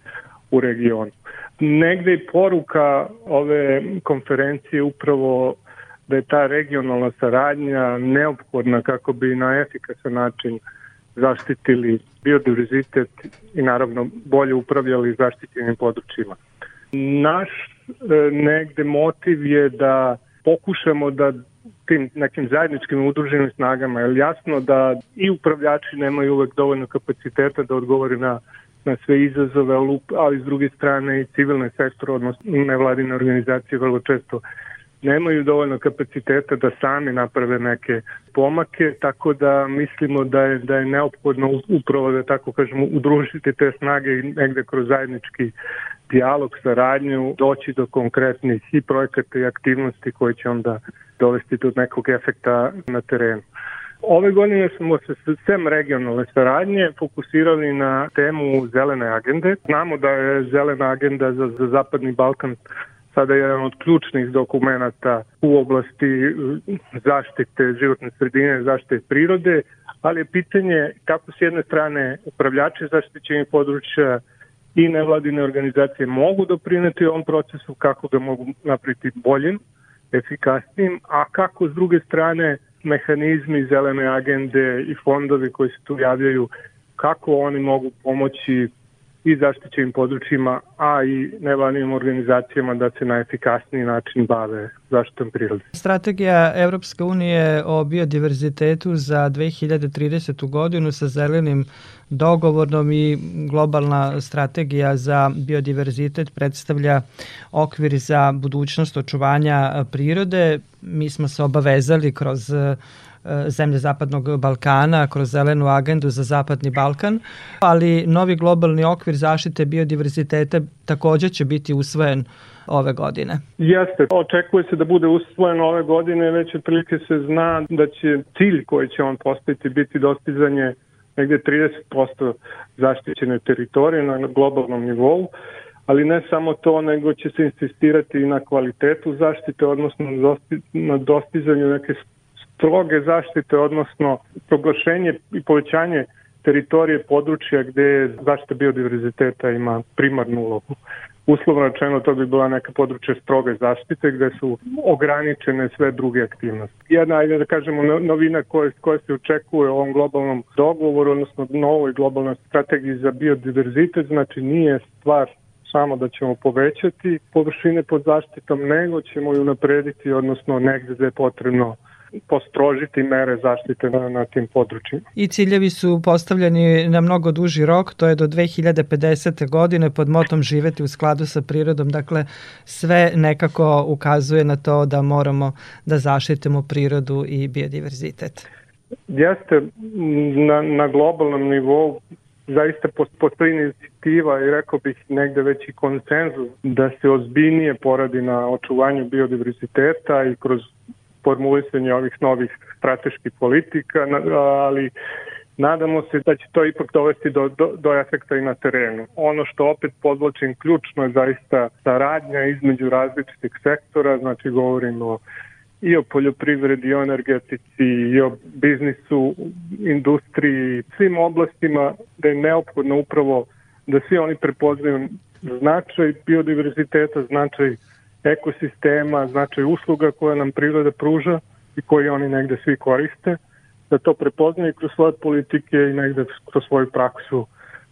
u regionu. Negde je poruka ove konferencije upravo da je ta regionalna saradnja neophodna kako bi na efikasan način zaštitili biodiverzitet i naravno bolje upravljali zaštićenim područjima. Naš e, negde motiv je da pokušamo da tim nekim zajedničkim udruženim snagama, je jasno da i upravljači nemaju uvek dovoljno kapaciteta da odgovori na na sve izazove, ali s druge strane i civilne sektor, odnosno nevladine organizacije vrlo često nemaju dovoljno kapaciteta da sami naprave neke pomake, tako da mislimo da je, da je neophodno upravo da tako kažemo udružiti te snage i negde kroz zajednički dijalog, saradnju, doći do konkretnih i projekata i aktivnosti koje će onda dovesti do nekog efekta na terenu. Ove godine smo se sem regionalne saradnje fokusirali na temu zelene agende. Znamo da je zelena agenda za, za Zapadni Balkan sada jedan od ključnih dokumenta u oblasti zaštite životne sredine, zaštite prirode, ali je pitanje kako s jedne strane upravljači zaštićenih područja i nevladine organizacije mogu doprineti ovom procesu, kako ga mogu napriti boljim, efikasnijim, a kako s druge strane mehanizmi zelene agende i fondovi koji se tu javljaju, kako oni mogu pomoći i zaštićenim područjima, a i nevladnim organizacijama da se na efikasniji način bave zaštitom prirode. Strategija Evropske unije o biodiverzitetu za 2030. godinu sa zelenim dogovornom i globalna strategija za biodiverzitet predstavlja okvir za budućnost očuvanja prirode. Mi smo se obavezali kroz zemlje Zapadnog Balkana kroz zelenu agendu za Zapadni Balkan, ali novi globalni okvir zaštite biodiverziteta takođe će biti usvojen ove godine. Jeste, očekuje se da bude usvojen ove godine, već otprilike se zna da će cilj koji će on postaviti biti dostizanje negde 30% zaštićene teritorije na globalnom nivou, ali ne samo to, nego će se insistirati i na kvalitetu zaštite, odnosno na dostizanju neke stroge zaštite, odnosno proglašenje i povećanje teritorije područja gde zaštita biodiverziteta ima primarnu ulogu. Uslovno rečeno to bi bila neka područja stroge zaštite gde su ograničene sve druge aktivnosti. Jedna, ajde da kažemo, novina koja, koja se očekuje u ovom globalnom dogovoru, odnosno novoj globalnoj strategiji za biodiverzitet, znači nije stvar samo da ćemo povećati površine pod zaštitom, nego ćemo ju naprediti, odnosno negde gde je potrebno postrožiti mere zaštite na, na tim područjima. I ciljevi su postavljeni na mnogo duži rok, to je do 2050. godine pod motom živeti u skladu sa prirodom, dakle sve nekako ukazuje na to da moramo da zaštitimo prirodu i biodiverzitet. Jeste, na, na globalnom nivou zaista postoji inicijativa i rekao bih negde već i konsenzus da se ozbiljnije poradi na očuvanju biodiverziteta i kroz formulisanje ovih novih strateških politika, ali nadamo se da će to ipak dovesti do, do, do efekta i na terenu. Ono što opet podločim ključno je zaista saradnja između različitih sektora, znači govorimo i o poljoprivredi, i o energetici, i o biznisu, industriji, svim oblastima da je neophodno upravo da svi oni prepoznaju značaj biodiverziteta, značaj ekosistema, značaj usluga koje nam priroda pruža i koje oni negde svi koriste, da to prepoznaju kroz svoje politike i negde kroz svoju praksu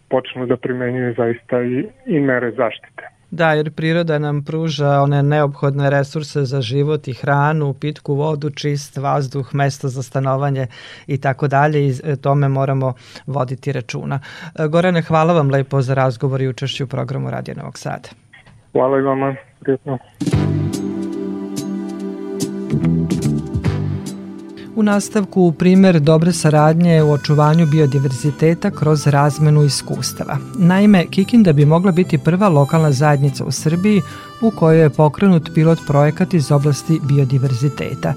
počnu da primenjuje zaista i, i mere zaštite. Da, jer priroda nam pruža one neophodne resurse za život i hranu, pitku vodu, čist vazduh, mesto za stanovanje i tako dalje i tome moramo voditi računa. Gorane, hvala vam lepo za razgovor i učešću u programu Radio Novog Sada. Hvala i vama. Prijetno. U nastavku primer dobre saradnje u očuvanju biodiverziteta kroz razmenu iskustava. Naime, Kikinda bi mogla biti prva lokalna zajednica u Srbiji u kojoj je pokrenut pilot projekat iz oblasti biodiverziteta.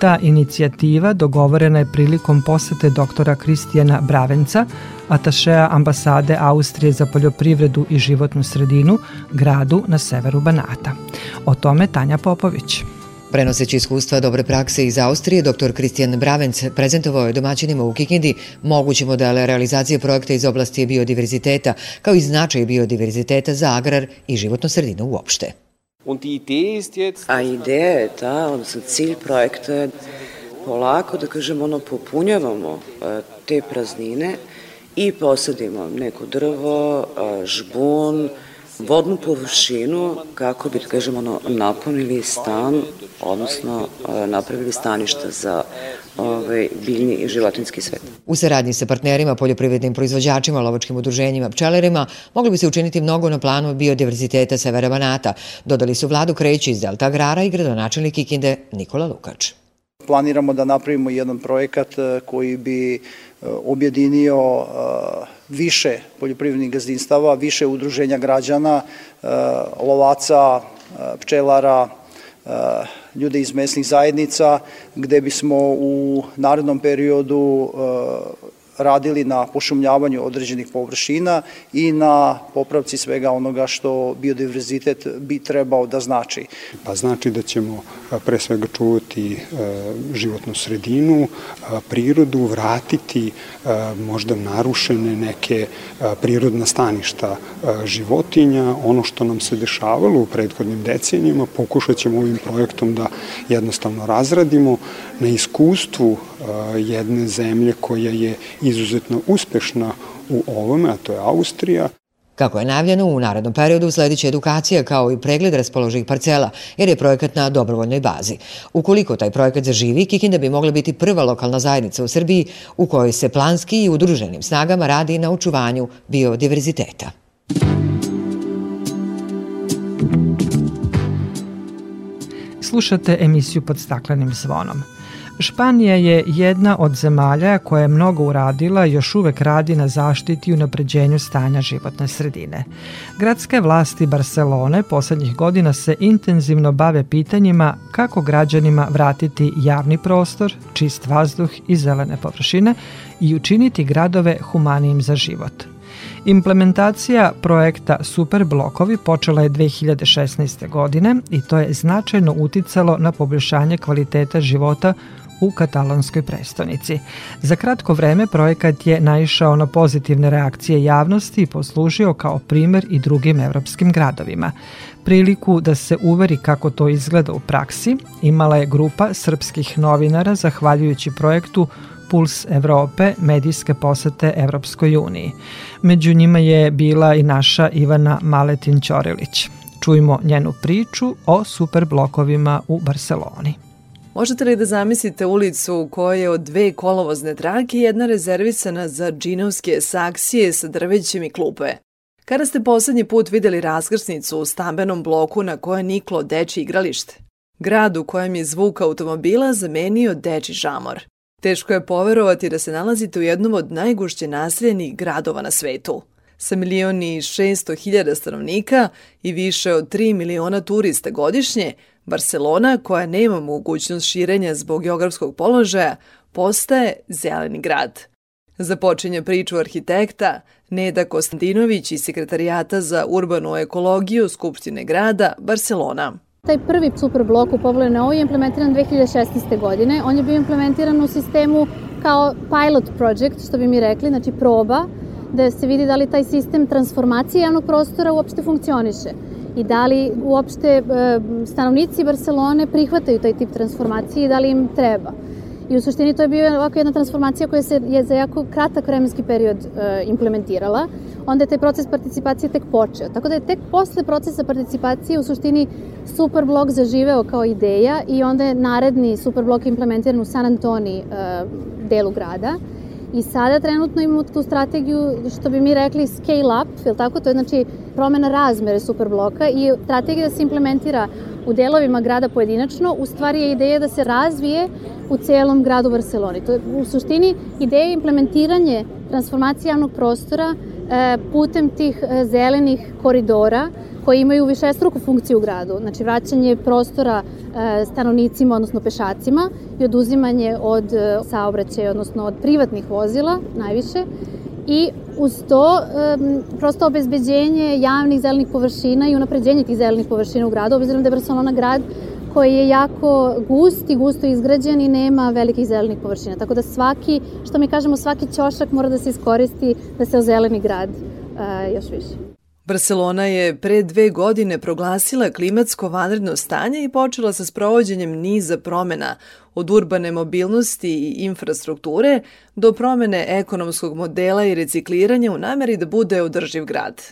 Ta inicijativa dogovorena je prilikom posete doktora Kristijana Bravenca, atašeja ambasade Austrije za poljoprivredu i životnu sredinu, gradu na severu Banata. O tome Tanja Popović. Prenoseći iskustva dobre prakse iz Austrije, dr. Kristijan Bravenc prezentovao je domaćinima u Kikindi moguće modele realizacije projekta iz oblasti biodiverziteta, kao i značaj biodiverziteta za agrar i životnu sredinu uopšte. A ideja je ta, odnosno cilj projekta je polako, da kažemo, ono, popunjavamo e, te praznine i posadimo neko drvo, e, žbun, vodnu površinu kako bi, da kažemo, ono, napunili stan, odnosno e, napravili staništa za ovaj, biljni i životinski svet. U saradnji sa partnerima, poljoprivrednim proizvođačima, lovačkim udruženjima, pčelerima, mogli bi se učiniti mnogo na planu biodiverziteta Severa Banata, dodali su Vladu Kreći iz Delta Agrara i gradonačelnik Kikinde Nikola Lukač. Planiramo da napravimo jedan projekat e, koji bi e, objedinio više poljoprivrednih gazdinstava, više udruženja građana, lovaca, pčelara, ljude iz mesnih zajednica, gde bismo u narednom periodu radili na pošumljavanju određenih površina i na popravci svega onoga što biodiverzitet bi trebao da znači. Pa znači da ćemo pre svega čuvati životnu sredinu, prirodu, vratiti možda narušene neke prirodna staništa životinja, ono što nam se dešavalo u prethodnim decenijima, pokušat ćemo ovim projektom da jednostavno razradimo na iskustvu jedne zemlje koja je izuzetno uspešna u ovome, a to je Austrija. Kako je najavljeno, u narednom periodu slediće edukacija kao i pregled raspoloživih parcela, jer je projekat na dobrovoljnoj bazi. Ukoliko taj projekat zaživi, Kikinda bi mogla biti prva lokalna zajednica u Srbiji u kojoj se planski i udruženim snagama radi na očuvanju biodiverziteta. Slušate emisiju pod staklenim zvonom. Španija je jedna od zemalja koja je mnogo uradila i još uvek radi na zaštiti i unapređenju stanja životne sredine. Gradske vlasti Barcelone poslednjih godina se intenzivno bave pitanjima kako građanima vratiti javni prostor, čist vazduh i zelene površine i učiniti gradove humanijim za život. Implementacija projekta Superblokovi počela je 2016. godine i to je značajno uticalo na poboljšanje kvaliteta života u katalonskoj prestonici. Za kratko vreme projekat je naišao na pozitivne reakcije javnosti i poslužio kao primer i drugim evropskim gradovima. Priliku da se uveri kako to izgleda u praksi imala je grupa srpskih novinara zahvaljujući projektu Puls Evrope medijske posete Evropskoj uniji. Među njima je bila i naša Ivana Maletin-Ćorilić. Čujmo njenu priču o superblokovima u Barceloni. Možete li da zamislite ulicu u kojoj je od dve kolovozne trake jedna rezervisana za džinovske saksije sa drvećem i klupe? Kada ste poslednji put videli razgrsnicu u stambenom bloku na koje niklo deči igralište? Grad u kojem je zvuk automobila zamenio deči žamor. Teško je poverovati da se nalazite u jednom od najgušće naseljenih gradova na svetu. Sa milioni i 600 hiljada stanovnika i više od 3 miliona turista godišnje, Barcelona, koja nema mogućnost širenja zbog geografskog položaja, postaje zeleni grad. Započinje priču arhitekta Neda Konstantinović iz Sekretarijata za urbanu ekologiju Skupštine grada Barcelona. Taj prvi superblok u Pavle Novo je implementiran 2016. godine. On je bio implementiran u sistemu kao pilot project, što bi mi rekli, znači proba, da se vidi da li taj sistem transformacije javnog prostora uopšte funkcioniše i da li uopšte e, stanovnici Barcelone prihvataju taj tip transformacije i da li im treba. I u suštini to je bio ovako jedna transformacija koja se je za jako kratak vremenski period e, implementirala. Onda je taj proces participacije tek počeo. Tako da je tek posle procesa participacije u suštini Superblok zaživeo kao ideja i onda je naredni Superblok implementiran u San Antoni e, delu grada. I sada trenutno imamo tu strategiju, što bi mi rekli scale up, je tako? To je znači promena razmere superbloka i strategija da se implementira u delovima grada pojedinačno, u stvari je ideja da se razvije u celom gradu Barceloni. To je u suštini ideja implementiranje transformacije javnog prostora e, putem tih e, zelenih koridora koji imaju višestruku funkciju u gradu, znači vraćanje prostora e, stanovnicima, odnosno pešacima i oduzimanje od e, saobraćaja, odnosno od privatnih vozila najviše i uz to prosto obezbeđenje javnih zelenih površina i unapređenje tih zelenih površina u gradu, obzirom da je Barcelona grad koji je jako gust i gusto izgrađen i nema velikih zelenih površina. Tako da svaki, što mi kažemo, svaki ćošak mora da se iskoristi da se ozeleni grad još više. Barcelona je pre dve godine proglasila klimatsko vanredno stanje i počela sa sprovođenjem niza promena, od urbane mobilnosti i infrastrukture do promene ekonomskog modela i recikliranja u nameri da bude održiv grad.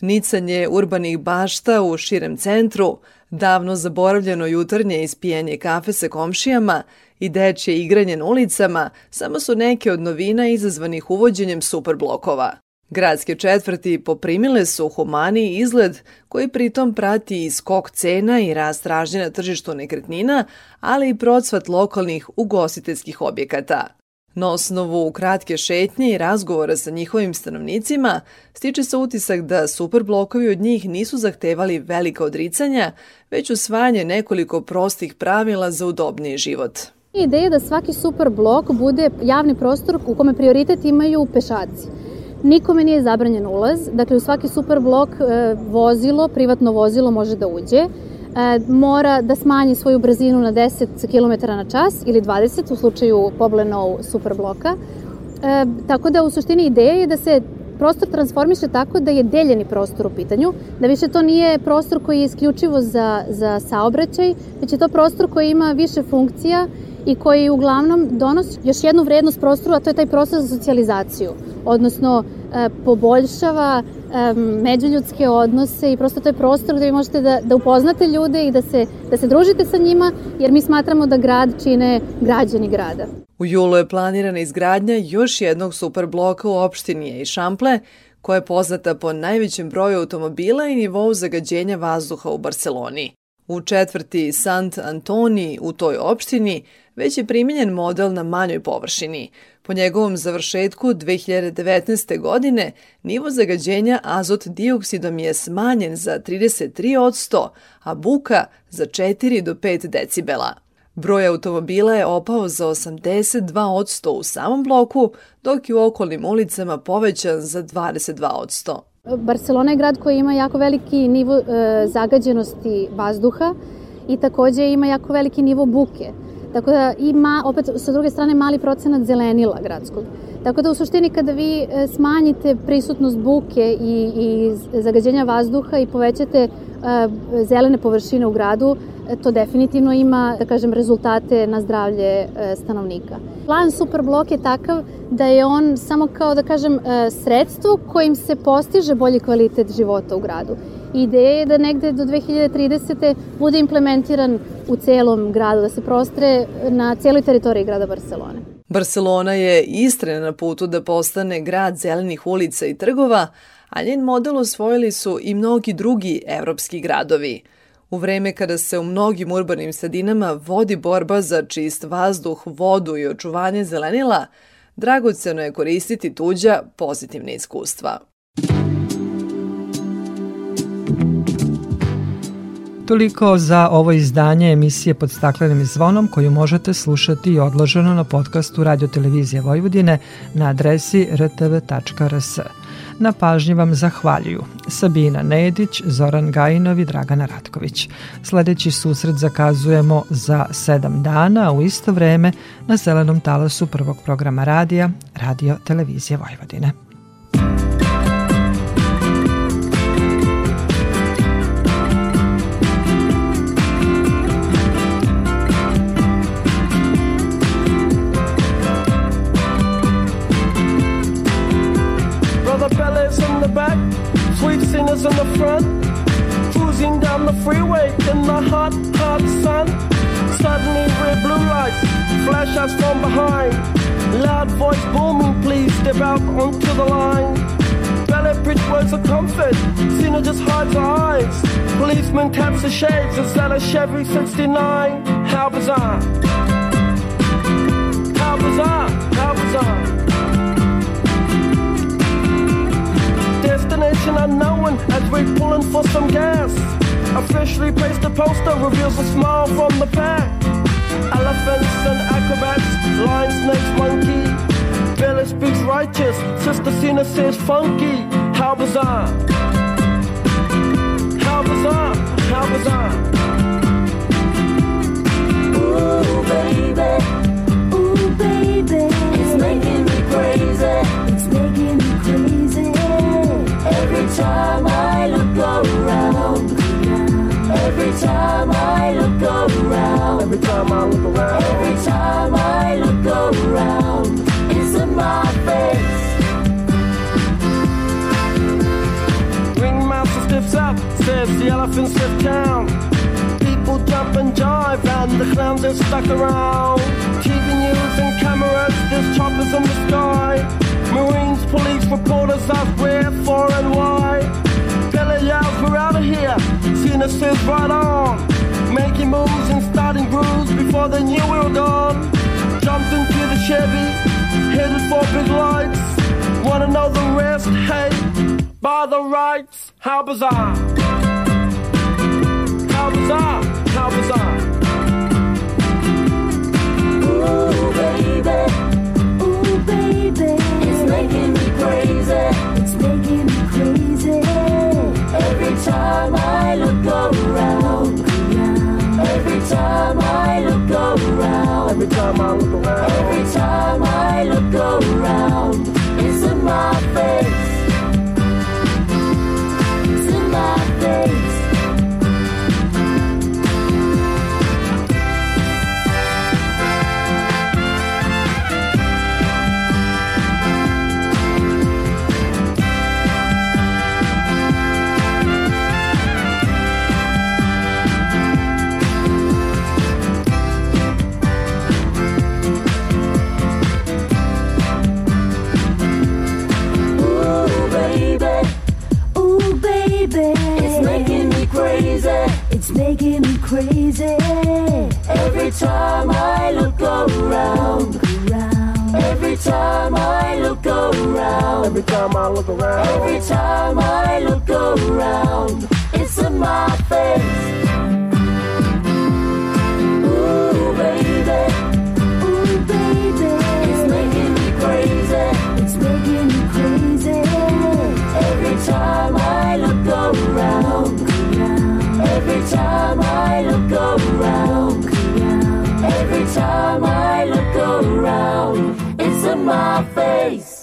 nicanje urbanih bašta u širem centru, davno zaboravljeno jutarnje ispijanje kafe sa komšijama i dečje igranje na ulicama samo su neke od novina izazvanih uvođenjem superblokova. Gradske četvrti poprimile su humaniji izgled koji pritom prati i skok cena i rast tražnje na tržištu nekretnina, ali i procvat lokalnih ugostiteljskih objekata. Na osnovu kratke šetnje i razgovora sa njihovim stanovnicima stiče se utisak da superblokovi od njih nisu zahtevali velika odricanja, već usvajanje nekoliko prostih pravila za udobniji život. Ideja je da svaki superblok bude javni prostor u kome prioritet imaju pešaci. Nikome nije zabranjen ulaz, dakle u svaki superblok e, vozilo, privatno vozilo može da uđe E, mora da smanji svoju brzinu na 10 km na čas ili 20 u slučaju Poblenov superbloka. E, tako da u suštini ideja je da se prostor transformiše tako da je deljeni prostor u pitanju, da više to nije prostor koji je isključivo za, za saobraćaj, već je to prostor koji ima više funkcija i koji uglavnom donosi još jednu vrednost prostoru, a to je taj prostor za socijalizaciju, odnosno e, poboljšava e, međuljudske odnose i prosto to je prostor gde vi možete da, da upoznate ljude i da se, da se družite sa njima, jer mi smatramo da grad čine građani grada. U julu je planirana izgradnja još jednog superbloka u opštini i Šample, koja je poznata po najvećem broju automobila i nivou zagađenja vazduha u Barceloni. U četvrti Sant Antoni u toj opštini već je primjenjen model na manjoj površini. Po njegovom završetku 2019. godine nivo zagađenja azot dioksidom je smanjen za 33%, a buka za 4 do 5 decibela. Broj automobila je opao za 82% u samom bloku, dok je u okolnim ulicama povećan za 22%. Barcelona je grad koji ima jako veliki nivo e, zagađenosti vazduha i takođe ima jako veliki nivo buke. Tako da ima, opet, sa druge strane, mali procenat zelenila gradskog. Tako da u suštini kada vi e, smanjite prisutnost buke i, i zagađenja vazduha i povećate e, zelene površine u gradu, e, to definitivno ima, da kažem, rezultate na zdravlje stanovnika. Plan Superblok je takav da je on samo kao, da kažem, sredstvo kojim se postiže bolji kvalitet života u gradu. Ideja je da negde do 2030. bude implementiran u celom gradu, da se prostre na cijeloj teritoriji grada Barcelone. Barcelona je istrena na putu da postane grad zelenih ulica i trgova, a njen model osvojili su i mnogi drugi evropski gradovi. U vreme kada se u mnogim urbanim sredinama vodi borba za čist vazduh, vodu i očuvanje zelenila, dragoceno je koristiti tuđa pozitivne iskustva. Toliko za ovo izdanje emisije pod staklenim zvonom koju možete slušati i odloženo na podcastu Radio Televizije Vojvodine na adresi rtv.rs. Na pažnji vam zahvaljuju Sabina Nedić, Zoran Gajinov i Dragana Ratković. Sledeći susret zakazujemo za sedam dana u isto vreme na zelenom talasu prvog programa radija Radio Televizije Vojvodine. In the front, cruising down the freeway in the hot, hot sun. Suddenly, red blue lights flash us from behind. Loud voice booming, please step out onto the line. Ballet bridge words of comfort, Cena just hides her eyes. Policeman taps the shades, is that a Chevy 69? How bizarre! Destination unknown as we're pulling for some gas. Officially placed a poster reveals a smile from the pack. Elephants and acrobats, lion, snakes, monkey. Billy speaks righteous, Sister Cena says funky. How bizarre! How bizarre! How bizarre! Every time I look around, every time I look around, every time I look around, it's in my face. Ring my the elephants left town. People jump and jive, and the clowns are stuck around. TV news and cameras, there's choppers in the sky. Marines, police, reporters ask where, for, and why. Billy yells, we're out of here. Says, right on. Making moves and starting grooves before the new were gone. Jumped into the Chevy, headed for big lights. Wanna know the rest? Hey, by the rights, how bizarre. How bizarre, how bizarre. Time I look around. Every time I look around. It's in my face. crazy. Every time I look around, around. Every time I look around. Every time I look around. Every time I look around. It's in my face. Ooh, baby. Ooh, baby. It's making me crazy. It's making me crazy. Every time I look around time I look around, every time I look around, it's in my face.